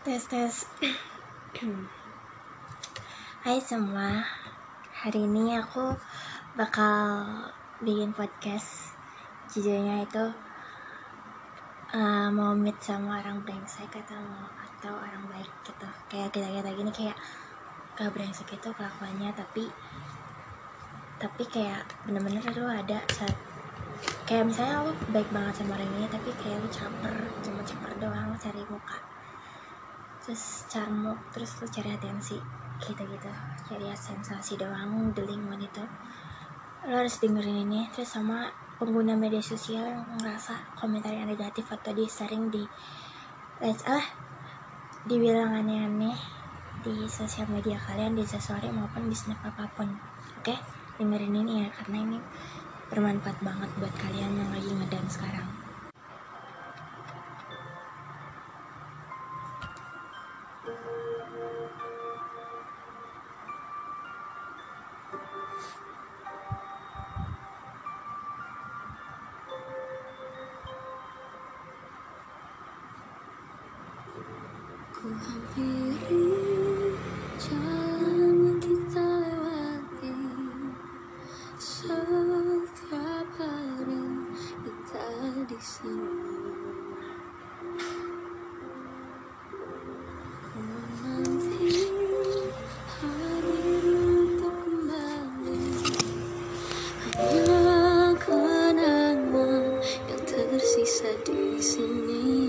Tes tes. Hai semua. Hari ini aku bakal bikin podcast. Judulnya itu uh, mau meet sama orang brengsek atau mau atau orang baik gitu. Kayak kita kita gini kayak gak brengsek itu kelakuannya tapi tapi kayak bener-bener lu ada saat kayak misalnya lu baik banget sama orang ini tapi kayak lu caper cuma caper doang cari muka terus carmuk terus lu cari atensi gitu gitu cari sensasi doang deling itu lo harus dengerin ini terus sama pengguna media sosial yang ngerasa komentar yang negatif atau di sering di let's ah dibilang aneh-aneh di sosial media kalian di sosial maupun di snap apa pun. Oke? Okay? dengerin ini ya karena ini bermanfaat banget buat kalian yang lagi ngedance sekarang tersisa di sini namun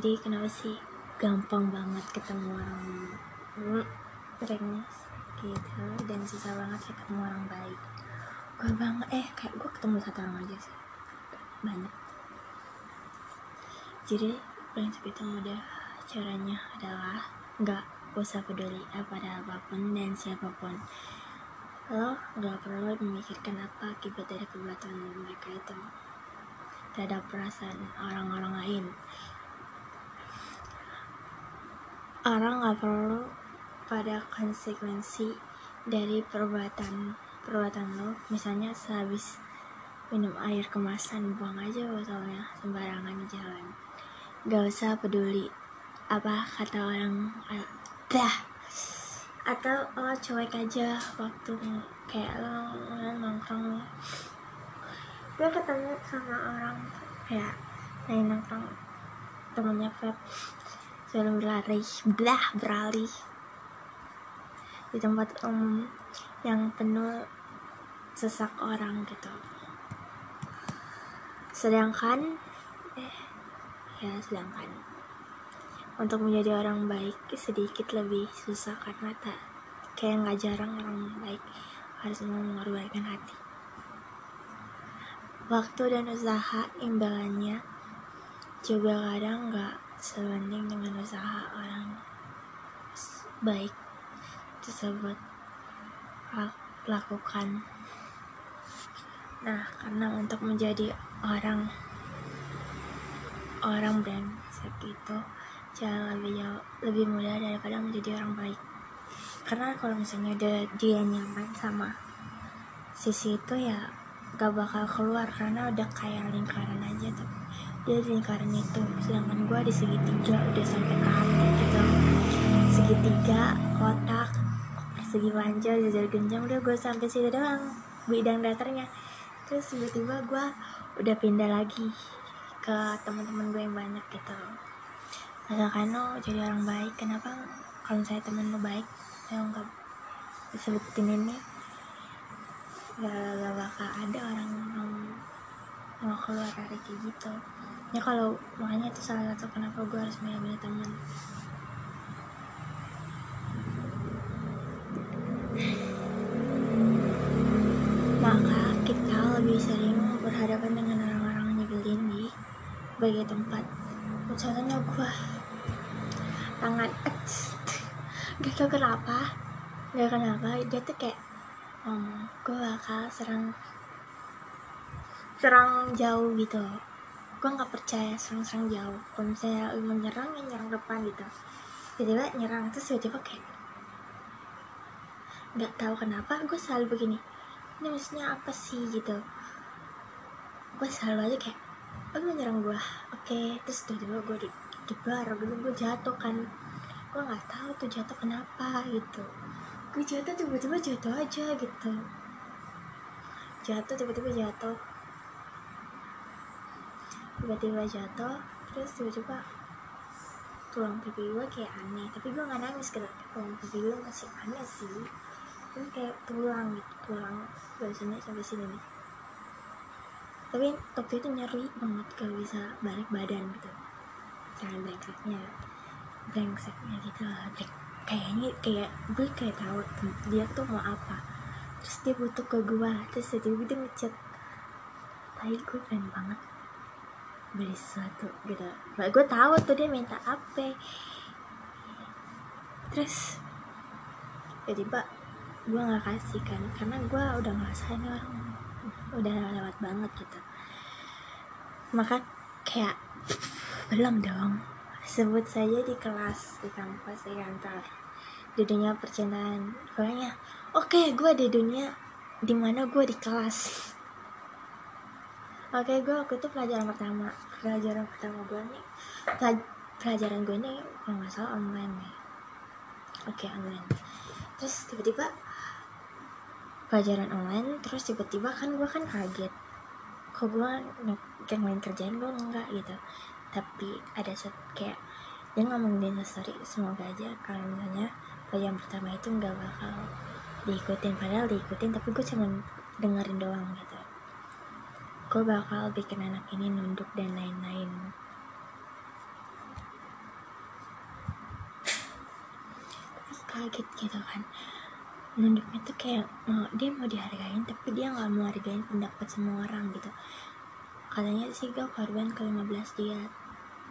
jadi kenapa sih gampang banget ketemu orang brengsek gitu dan susah banget ketemu orang baik? Gue banget eh kayak gue ketemu satu orang aja sih banyak. Jadi brengsek itu mudah caranya adalah nggak usah peduli apa ada apa pun dan siapa pun. Lo nggak perlu memikirkan apa akibat dari perbuatan mereka itu. Terhadap perasaan orang-orang lain orang nggak perlu pada konsekuensi dari perbuatan perbuatan lo. Misalnya sehabis minum air kemasan buang aja botolnya sembarangan di jalan. Gak usah peduli apa kata orang eh, dah. Atau lo cuek aja waktu kayak lo nongkrong. Gue ketemu sama orang kayak lagi nongkrong temennya Feb sebelum berlari. Belah beralih. Di tempat umum yang penuh sesak orang gitu. Sedangkan eh ya sedangkan. Untuk menjadi orang baik sedikit lebih susah karena tak kayak nggak jarang orang baik harus mengorbankan hati. Waktu dan usaha imbalannya juga kadang nggak sebanding dengan usaha orang baik tersebut lakukan. Nah karena untuk menjadi orang orang brengsek itu jauh lebih lebih mudah daripada menjadi orang baik. Karena kalau misalnya dia, dia nyaman sama sisi itu ya gak bakal keluar karena udah kayak lingkaran aja tuh dia di lingkaran itu. Sedangkan gue di segitiga udah sampai ke hati gitu. Segitiga kotak persegi panjang jajar genjang udah gue sampai situ doang bidang datarnya. Terus tiba-tiba gue udah pindah lagi ke teman-teman gue yang banyak gitu. Misalkan lo jadi orang baik kenapa kalau saya temen lo baik saya nggak sebutin ini? Gak, gak bakal ada orang yang mau keluar dari kayak gitu. Ya kalau makanya itu salah satu kenapa gue harus punya banyak teman maka kita lebih sering berhadapan dengan orang-orang yang nyebelin di bagian tempat. Contohnya gue tangan gak tau kenapa. Gak kenapa dia tuh kayak um, gue bakal serang serang jauh gitu. Gue nggak percaya serang-serang jauh. Kalau misalnya menyerang ya nyerang depan gitu. Tiba-tiba nyerang terus tiba-tiba kayak nggak tahu kenapa gue selalu begini. Ini maksudnya apa sih? gitu. Gue selalu aja kayak oh lu nyerang gue oke. Terus tiba-tiba gue di dibar dulu gue jatuh kan. Gue nggak tahu tuh jatuh kenapa gitu. Gue jatuh tiba-tiba jatuh aja gitu. Jatuh tiba-tiba jatuh tiba-tiba jatuh terus tiba-tiba tulang pipi gue kayak aneh. Tapi gue nggak nangis gitu tulang pipi gue masih aneh sih. Ini kayak tulang gitu tulang dari sini sampai sini nih. Tapi waktu itu nyeri banget gak bisa balik badan gitu. Jangan brengseknya brengseknya gitu lah. Kayaknya kayak gue kayak tahu dia tuh mau apa. Terus dia butuh ke gue terus tiba-tiba dia tapi gue pengen banget beli sesuatu gitu. Nah, gue tahu tuh dia minta apa terus tiba-tiba gue nggak kasih kan karena gue udah ngerasain orang udah lewat banget gitu. Maka kayak belum dong. Sebut saja di kelas di kampus di kantor. Di dunia percintaan. Pokoknya oke okay, gue di dunia di mana gue di kelas oke gue waktu itu pelajaran pertama pelajaran pertama gue nih pelajaran gue ini kalau nggak salah online nih. Oke online. Terus tiba-tiba pelajaran online terus tiba-tiba kan gue kan kaget kok gue kayak main kerjaan gue enggak gitu. Tapi ada set kayak dia ngomong di story semoga aja kalau misalnya pelajaran pertama itu nggak bakal diikutin. Padahal diikutin tapi gue cuma dengerin doang gitu gue bakal bikin anak ini nunduk dan lain-lain. Kaget gitu kan. Nunduknya tuh kayak mau dia mau dihargain tapi dia nggak mau hargain pendapat semua orang gitu. Katanya sih gue korban ke 15 dia.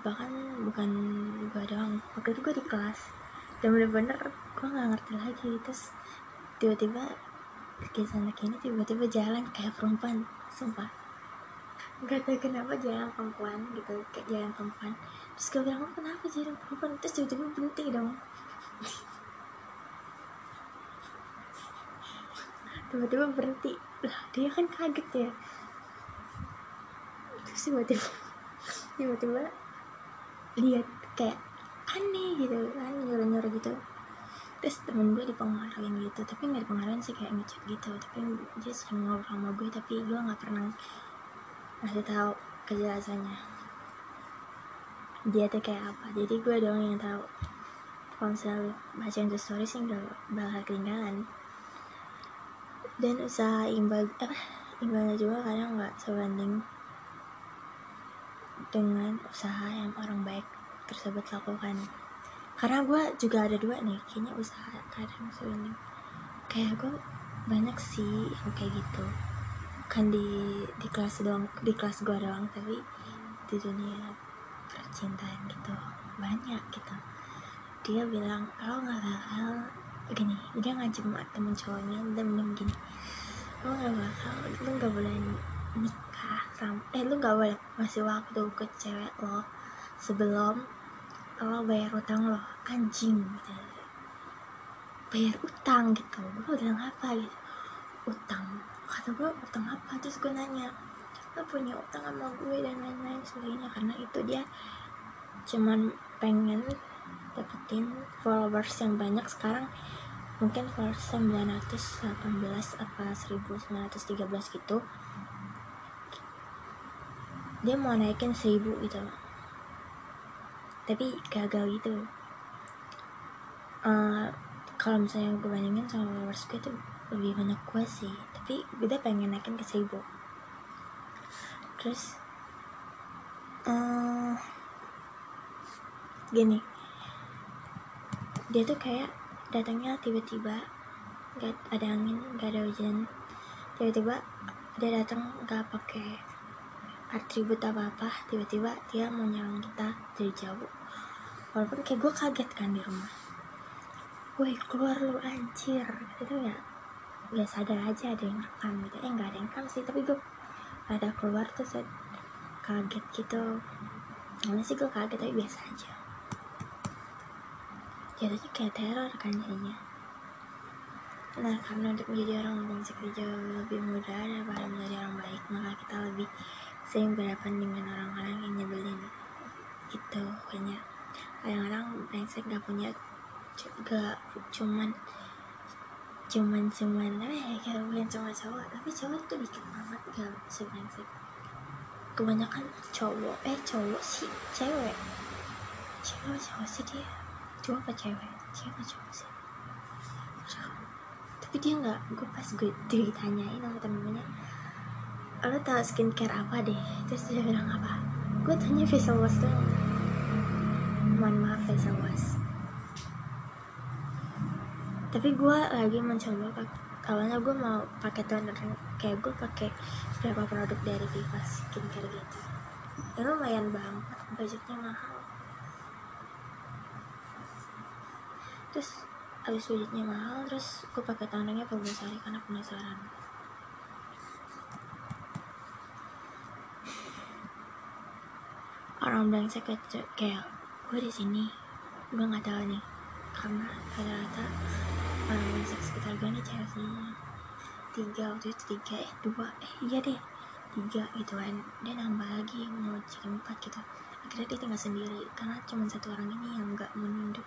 Bahkan bukan gue doang. Waktu itu gue di kelas. Dan bener-bener gue nggak ngerti lagi. Terus tiba-tiba kisah anak ini tiba-tiba jalan kayak perempuan sumpah gak tahu kenapa jalan perempuan gitu kayak jalan perempuan. Terus gue bilang oh, kenapa jalan perempuan? Terus tiba-tiba berhenti dong. Tiba-tiba berhenti. Lah dia kan kaget ya. Terus tiba-tiba tiba-tiba lihat kayak aneh gitu kan nyuruh-nyuruh gitu. Terus temen gue dipengaruhin gitu tapi nggak dipengaruhin sih kayak ngechat gitu. Tapi dia sering ngobrol sama gue tapi gue nggak pernah ngasih tahu kejelasannya. Dia tuh kayak apa? Jadi gue doang yang tahu. Kalau baca yang story sih bakal ketinggalan. Dan usaha imbal apa? Imbalnya juga kadang nggak sebanding dengan usaha yang orang baik tersebut lakukan. Karena gue juga ada dua nih kayaknya usaha kadang sebanding. Kayak gue banyak sih yang kayak gitu kan di di kelas doang di kelas gue doang tapi di dunia percintaan gitu banyak gitu. Dia bilang lo nggak bakal gini dia ngajem temen cowoknya dan bilang gini lo nggak bakal lo nggak boleh nikah sam eh lo nggak boleh ngasih waktu ke cewek lo sebelum lo bayar utang lo anjing gitu. Bayar utang gitu. Gue bilang apa? Gitu. Utang kata gue utang apa? Terus gue nanya lo punya utang sama gue dan lain-lain sebagainya. Karena itu dia cuman pengen dapetin followers yang banyak. Sekarang mungkin followers 918 apa 1913 gitu dia mau naikin 1000 gitu tapi gagal gitu. Uh, kalau misalnya gue bandingin sama followers gue tuh lebih banyak gue sih tapi gue pengen naikin ke seribu terus uh, gini. Dia tuh kayak datangnya tiba-tiba gak ada angin gak ada hujan. Tiba-tiba dia datang gak pakai atribut apa apa tiba-tiba dia mau nyerang kita dari jauh. Walaupun kayak gue kaget kan di rumah. Woi keluar lu anjir. Itu ya ya sadar aja ada yang rekam gitu. Eh nggak ada yang rekam sih tapi gue ada keluar tuh saya kaget gitu. Gimana sih gue kaget? Tapi biasa aja. Jatuhnya kayak teror kan jadinya. Nah karena untuk menjadi orang itu jauh lebih mudah daripada menjadi orang baik maka kita lebih sering berhadapan dengan orang-orang yang nyebelin. Gitu pokoknya. Kadang-kadang brengsek gak punya juga cuman cuman cuman apa ya kayak bukan cuma cowok tapi cowok tuh dikit banget gak si brengsek kebanyakan cowok eh cowok sih cewek. Cewek cowok sih dia. Cowok apa cewek? Cewek cowok sih? Tapi dia nggak gue pas gue ditanyain sama temen-temennya lo tau skincare apa deh? Terus dia bilang apa? Gue tanya facial wash doang. Mohon maaf facial wash tapi gue lagi mencoba awalnya gue mau pakai toner kayak gue pakai beberapa produk dari Viva skincare gitu. Ya lumayan banget budgetnya mahal. Terus habis budgetnya mahal terus gue pakai tonernya Purwosari karena penasaran. Orang saya kayak, kayak gue di sini gue nggak tahu nih. Karena rata-rata brengsek sekitar gue nih cewek semua tiga waktu itu tiga eh dua eh iya deh. Tiga gitu kan. Dia nambah lagi mau jadi empat gitu. Akhirnya dia tinggal sendiri karena cuma satu orang ini yang nggak menunduk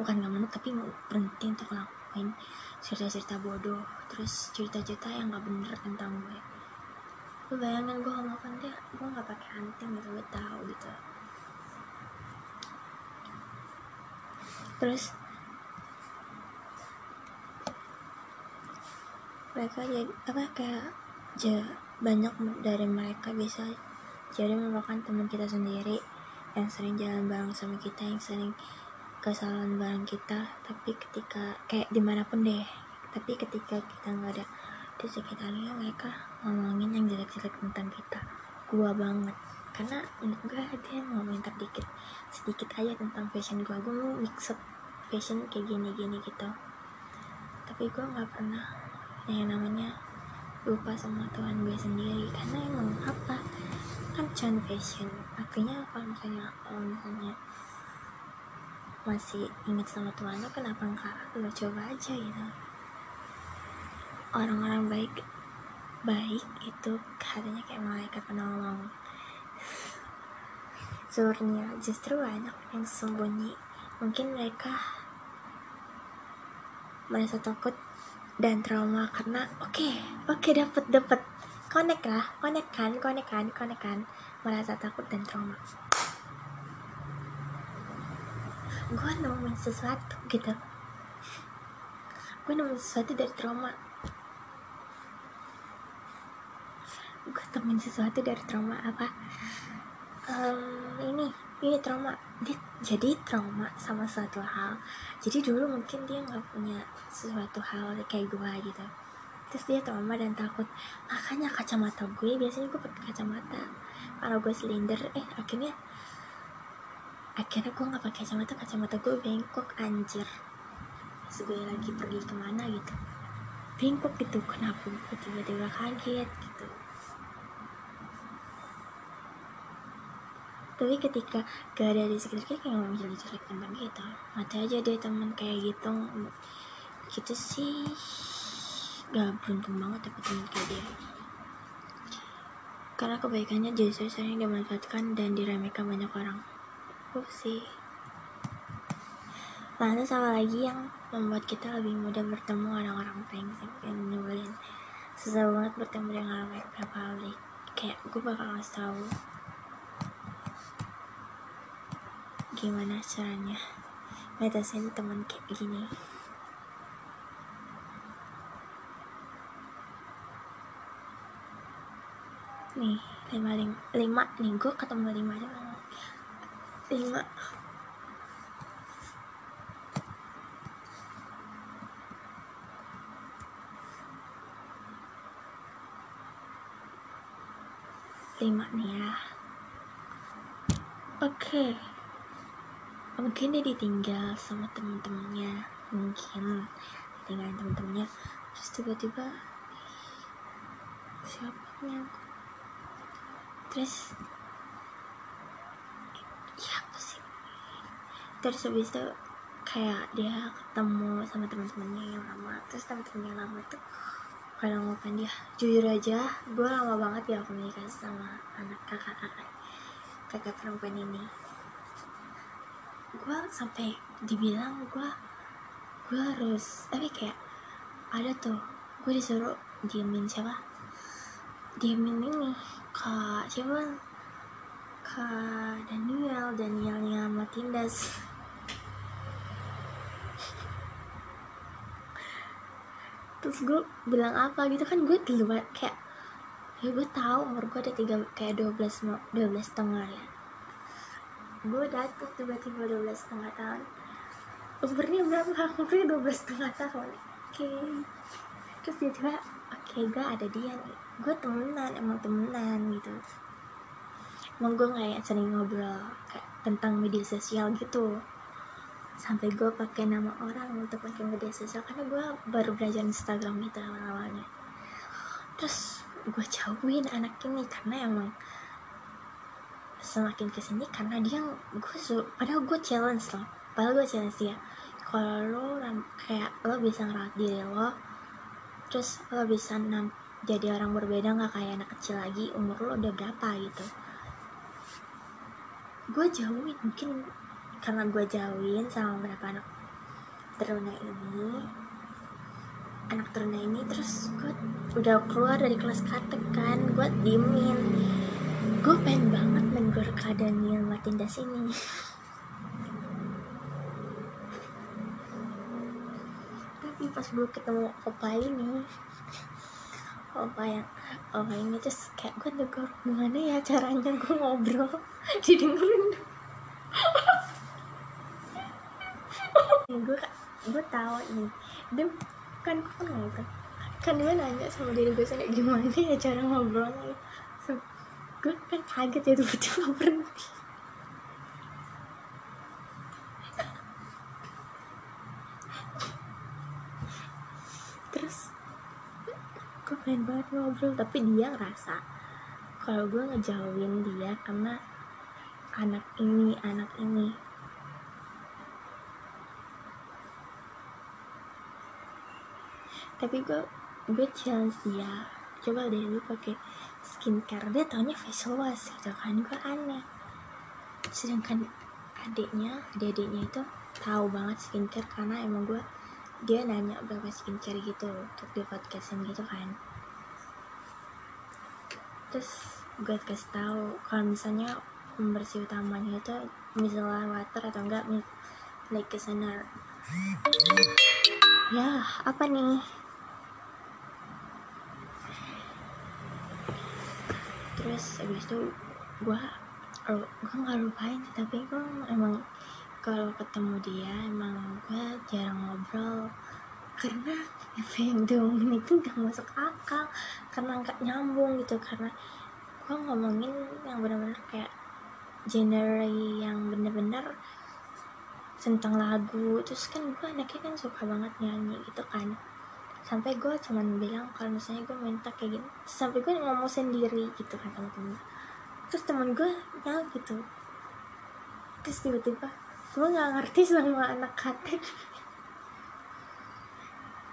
bukan nggak menunduk tapi berhenti untuk ngelakuin cerita-cerita bodoh terus cerita-cerita yang nggak bener tentang gue. Lu bayangin gue ngomong dia gue nggak pakai anting gitu gue tahu gitu. Terus mereka jadi apa kayak banyak dari mereka bisa jadi merupakan teman kita sendiri yang sering jalan bareng sama kita yang sering kesalahan bareng kita. Tapi ketika kayak di mana pun deh tapi ketika kita nggak ada di sekitarnya mereka ngomongin yang jelek-jelek tentang kita. Gua banget. Karena menurut gue dia ngomongin sedikit sedikit aja tentang fashion gue gue mau mix up fashion kayak gini-gini gitu. Tapi gue nggak pernah yang namanya lupa sama Tuhan gue sendiri. Karena emang apa? Kan cuman fashion artinya kalau misalnya kalau misalnya masih ingat sama Tuhan lo kenapa enggak? Lo coba aja gitu. Orang-orang baik baik itu katanya kayak malaikat penolong. Sebenarnya justru banyak yang sembunyi. Mungkin mereka merasa takut dan trauma karena oke okay, oke okay, dapat dapat connect lah connect kan connect kan connect kan. Merasa takut dan trauma. Gue nemuin sesuatu gitu. Gue nemuin sesuatu dari trauma. Gue temuin sesuatu dari trauma apa? Um, ini ini trauma. Dia jadi trauma sama suatu hal. Jadi dulu mungkin dia nggak punya sesuatu hal kayak gue gitu. Terus dia trauma dan takut. Makanya kacamata gue biasanya gue pakai kacamata. Kalau gue silinder eh akhirnya akhirnya gue nggak pakai kacamata. Kacamata gue bengkok anjir. Pas gue lagi pergi ke mana gitu. Bengkok gitu kenapa gue tiba-tiba kaget tapi ketika gak ada di sekitar kita kayak ngomong jelek-jelek tentang kita mati aja deh temen kayak gitu. Gitu sih. Gak beruntung banget dapet temen kayak dia. Karena kebaikannya justru sering dimanfaatkan dan diremehkan banyak orang. Sih. Lantas apa lagi yang membuat kita lebih mudah bertemu orang-orang yang nyebelin Susah banget bertemu dengan orang baik publik Kayak gue bakal ngasih tahu Gimana caranya Ngatasin temen kayak gini. Nih, lima, lima, lima nih gue ketemu lima lima. Lima nih ya. Oke mungkin dia ditinggal sama temen-temennya. Mungkin ditinggalin temen-temennya. Terus tiba-tiba siapa aku terus ya apa sih? Terus habis itu kayak dia ketemu sama teman-temannya yang lama. Terus teman-temannya yang lama tuh pada ngomongin dia jujur aja gue lama banget ya komunikasi sama anak kakak-kakak kakak perempuan ini gue sampai dibilang gue gue harus tapi kayak ada tuh gue disuruh diemin siapa? Diemin ini kak siapa? Kak Daniel Danielnya Matindas. Terus gue bilang apa gitu kan gue duluan kayak ya gue tahu umur gue ada tiga kayak 12 dua belas setengah ya gue datang tiba-tiba 12 setengah tahun. Umurnya berapa? Umurnya 12 setengah tahun. Oke. Terus dia juga oke gue ada dia nih. Gue temenan emang temenan gitu. Emang gue kayak sering ngobrol kayak tentang media sosial gitu. Sampai gue pakai nama orang untuk pakai media sosial karena gue baru belajar Instagram gitu awal-awalnya. Terus gue jauhin anak ini karena emang semakin ke sini karena dia gue su padahal gue challenge loh. Padahal gue challenge dia. Kalau lo kayak lo bisa ngerawat diri lo terus lo bisa nam jadi orang berbeda nggak kayak anak kecil lagi umur lo udah berapa gitu. Gue jauhin mungkin karena gue jauhin sama beberapa anak teruna ini anak teruna ini terus gue udah keluar dari kelas kartek kan gue diemin gue pengen banget menegur kak Daniel Matindas ini tapi pas gue ketemu opa ini opa yang opa ini terus kayak gue negur gimana ya caranya gue ngobrol? Didengerin. Gue gue tahu nih dia kan gue kan ngobrol. Kan dia nanya sama diri gue sendiri gimana ya cara ngobrolnya gue kan kaget ya tiba-tiba berhenti. Terus gue pengen banget ngobrol tapi dia ngerasa kalau gue ngejauhin dia karena anak ini anak ini. Tapi gue gue challenge dia. Coba deh lu pakai skincare dia taunya facial wash gitu kan gue aneh sedangkan adiknya adiknya itu tahu banget skincare karena emang gue dia nanya berapa skincare gitu untuk di podcastin gitu kan. Terus gue kasih tahu kalau misalnya pembersih utamanya itu micellar water atau enggak like kesenar ya apa nih terus habis itu gue gue nggak lupain sih tapi gue emang kalau ketemu dia emang gue jarang ngobrol. Karena apa yang itu gak masuk akal karena nggak nyambung gitu karena gue ngomongin yang benar-benar kayak genre yang bener-bener tentang lagu. Terus kan gue anaknya kan suka banget nyanyi gitu kan sampai gue cuman bilang kalau misalnya gue minta kayak gini sampai gue ngomong sendiri gitu kan sama temen. Terus temen gue ya gitu. Terus tiba-tiba gue nggak ngerti sama anak katek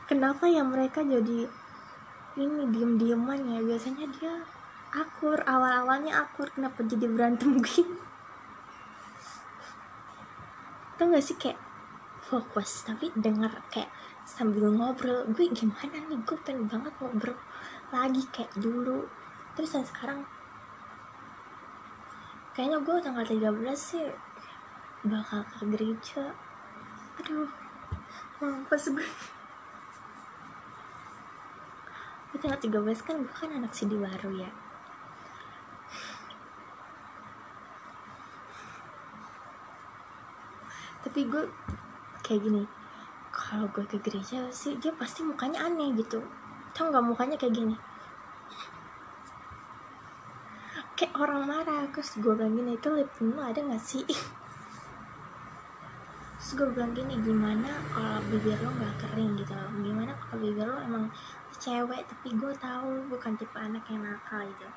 kenapa ya mereka jadi ini diem-dieman ya? Biasanya dia akur awal-awalnya akur. Kenapa jadi berantem gini tau gak sih kayak fokus tapi denger kayak sambil ngobrol gue gimana nih? Gue pengen banget ngobrol lagi kayak dulu. Terus yang sekarang kayaknya gue tanggal 13 sih bakal ke gereja. Aduh mampus gue. Gue tanggal 13 kan gue kan anak CD baru ya. Tapi gue kayak gini kalau gue ke gereja sih dia pasti mukanya aneh gitu. Tau nggak mukanya kayak gini? Kayak orang marah. Terus gue bilang gini itu lip lo ada nggak sih? Terus gue bilang gini gimana kalau bibir lo nggak kering gitu gimana kalau bibir lo emang cewek tapi gue tahu bukan tipe anak yang nakal gitu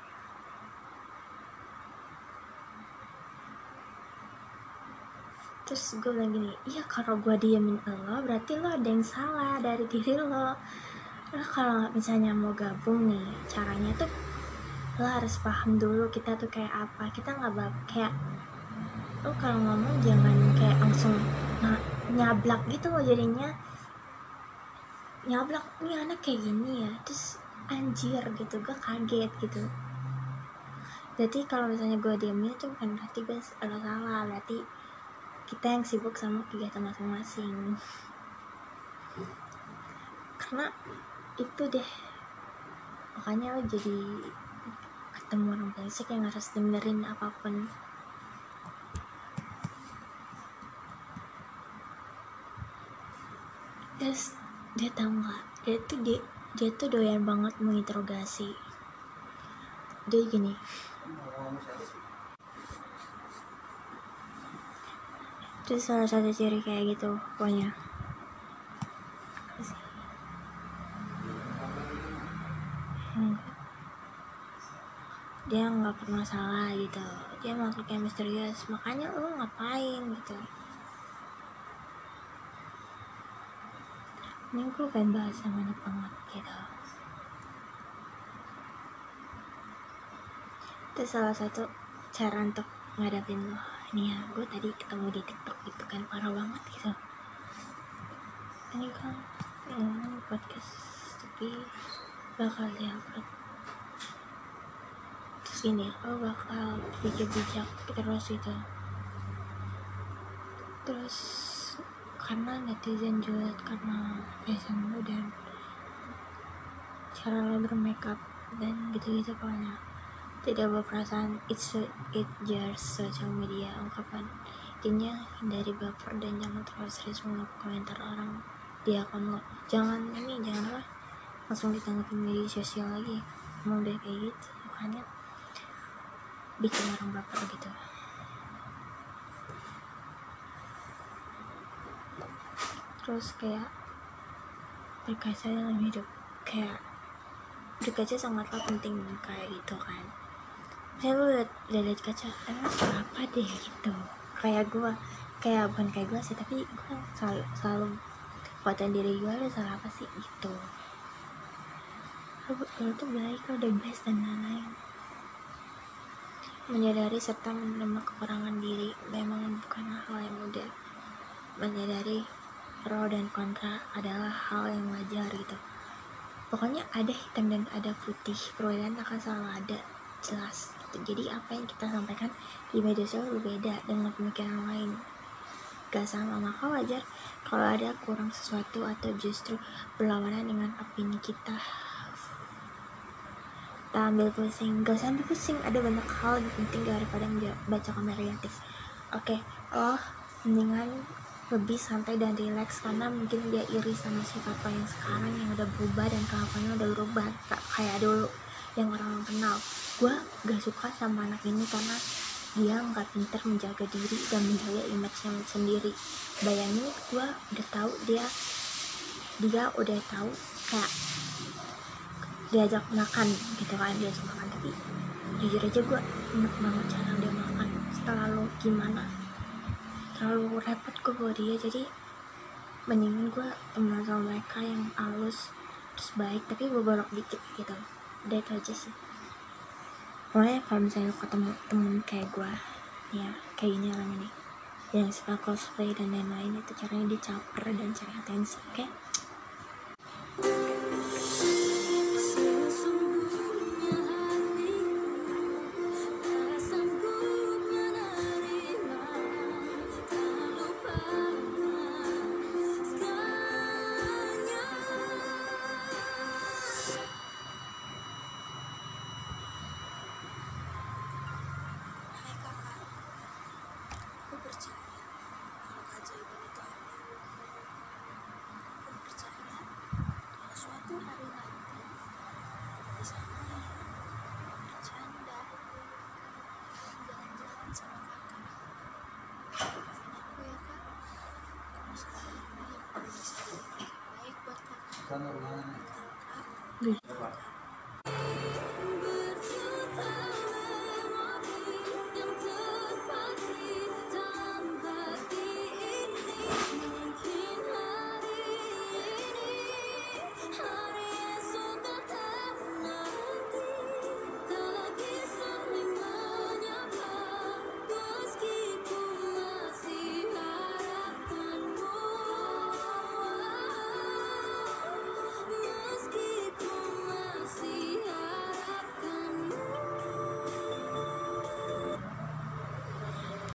terus gue bilang gini iya kalau gue diemin lo berarti lo ada yang salah dari diri lo. Lo kalau misalnya mau gabung nih caranya tuh lo harus paham dulu kita tuh kayak apa. Kita nggak bab kayak lo kalau ngomong jangan kayak langsung nah, nyablak gitu loh jadinya. Nyablak nih anak kayak gini ya. Terus anjir gitu gue kaget gitu. Jadi kalau misalnya gue diemin tuh bukan berarti gue lo salah berarti kita yang sibuk sama kegiatan masing-masing. Karena itu deh. Makanya lo jadi ketemu orang brengsek yang harus dengerin apa pun. Terus dia tahu nggak? Dia tuh dia, dia tuh doyan banget menginterogasi. Dia gini terus salah satu ciri kayak gitu pokoknya. Hmm. dia nggak pernah salah gitu. Dia makhluk yang misterius makanya lo ngapain gitu? Ini gue pengen bahas yang banyak banget gitu. Itu salah satu cara untuk ngadapin lo ini ya gue tadi ketemu di tiktok gitu kan parah banget gitu. Ini kan hmm, podcast tapi bakal diupload. Terus gini lo bakal bijak-bijak terus gitu. Terus karena netizen julid karena fashion lo dan cara lo bermakeup dan gitu-gitu pokoknya tidak berperasaan. It's a, it just social media ungkapan. Intinya hindari baper dan jangan terlalu serius menganggap komentar orang. Di akun lo jangan ini jangan apa? Langsung ditanggapin media sosial lagi. Mau udah kayak gitu makanya bikin orang baper gitu. Terus kayak berkaca dalam hidup. Kayak berkaca sangatlah penting kayak gitu kan saya lu liat, liat kaca. Emang apa deh gitu? Kayak gue kayak bukan kayak gue sih tapi gue selalu selalu kuatan diri gue ada salah apa sih gitu. Lu, lu tuh baik lu the best dan lain-lain. Menyadari serta menerima kekurangan diri memang bukan hal yang mudah. Menyadari pro dan kontra adalah hal yang wajar gitu. Pokoknya ada hitam dan ada putih. Perbedaan akan selalu ada jelas gitu. jadi apa yang kita sampaikan di media sosial berbeda dengan pemikiran lain. Gak sama maka wajar kalau ada kurang sesuatu atau justru berlawanan dengan opini kita. Tak ambil pusing. Gak usah ambil pusing. Ada banyak hal lebih penting daripada baca komen negatif. Oke. Okay. oh mendingan lebih santai dan rileks karena mungkin dia iri sama sifat lo yang sekarang yang udah berubah dan kelakuannya udah berubah gak kayak dulu yang orang kenal gue gak suka sama anak ini karena dia nggak pinter menjaga diri dan menjaga image-nya sendiri. Bayangin gue udah tahu dia dia udah tahu kayak diajak makan gitu kan diajak makan. Tapi jujur aja gue enak banget cara dia makan. Terlalu gimana? Terlalu repot gue buat dia. Jadi mendingan gue temenan sama mereka yang halus terus baik tapi beberapa dikit gitu. Udah itu aja sih pokoknya kalau misalnya lo ketemu temen kayak gue ya kayak gini orang ini yang suka cosplay dan lain-lain itu caranya dia caper dan cari atensi oke? Sesungguhnya kak, kalau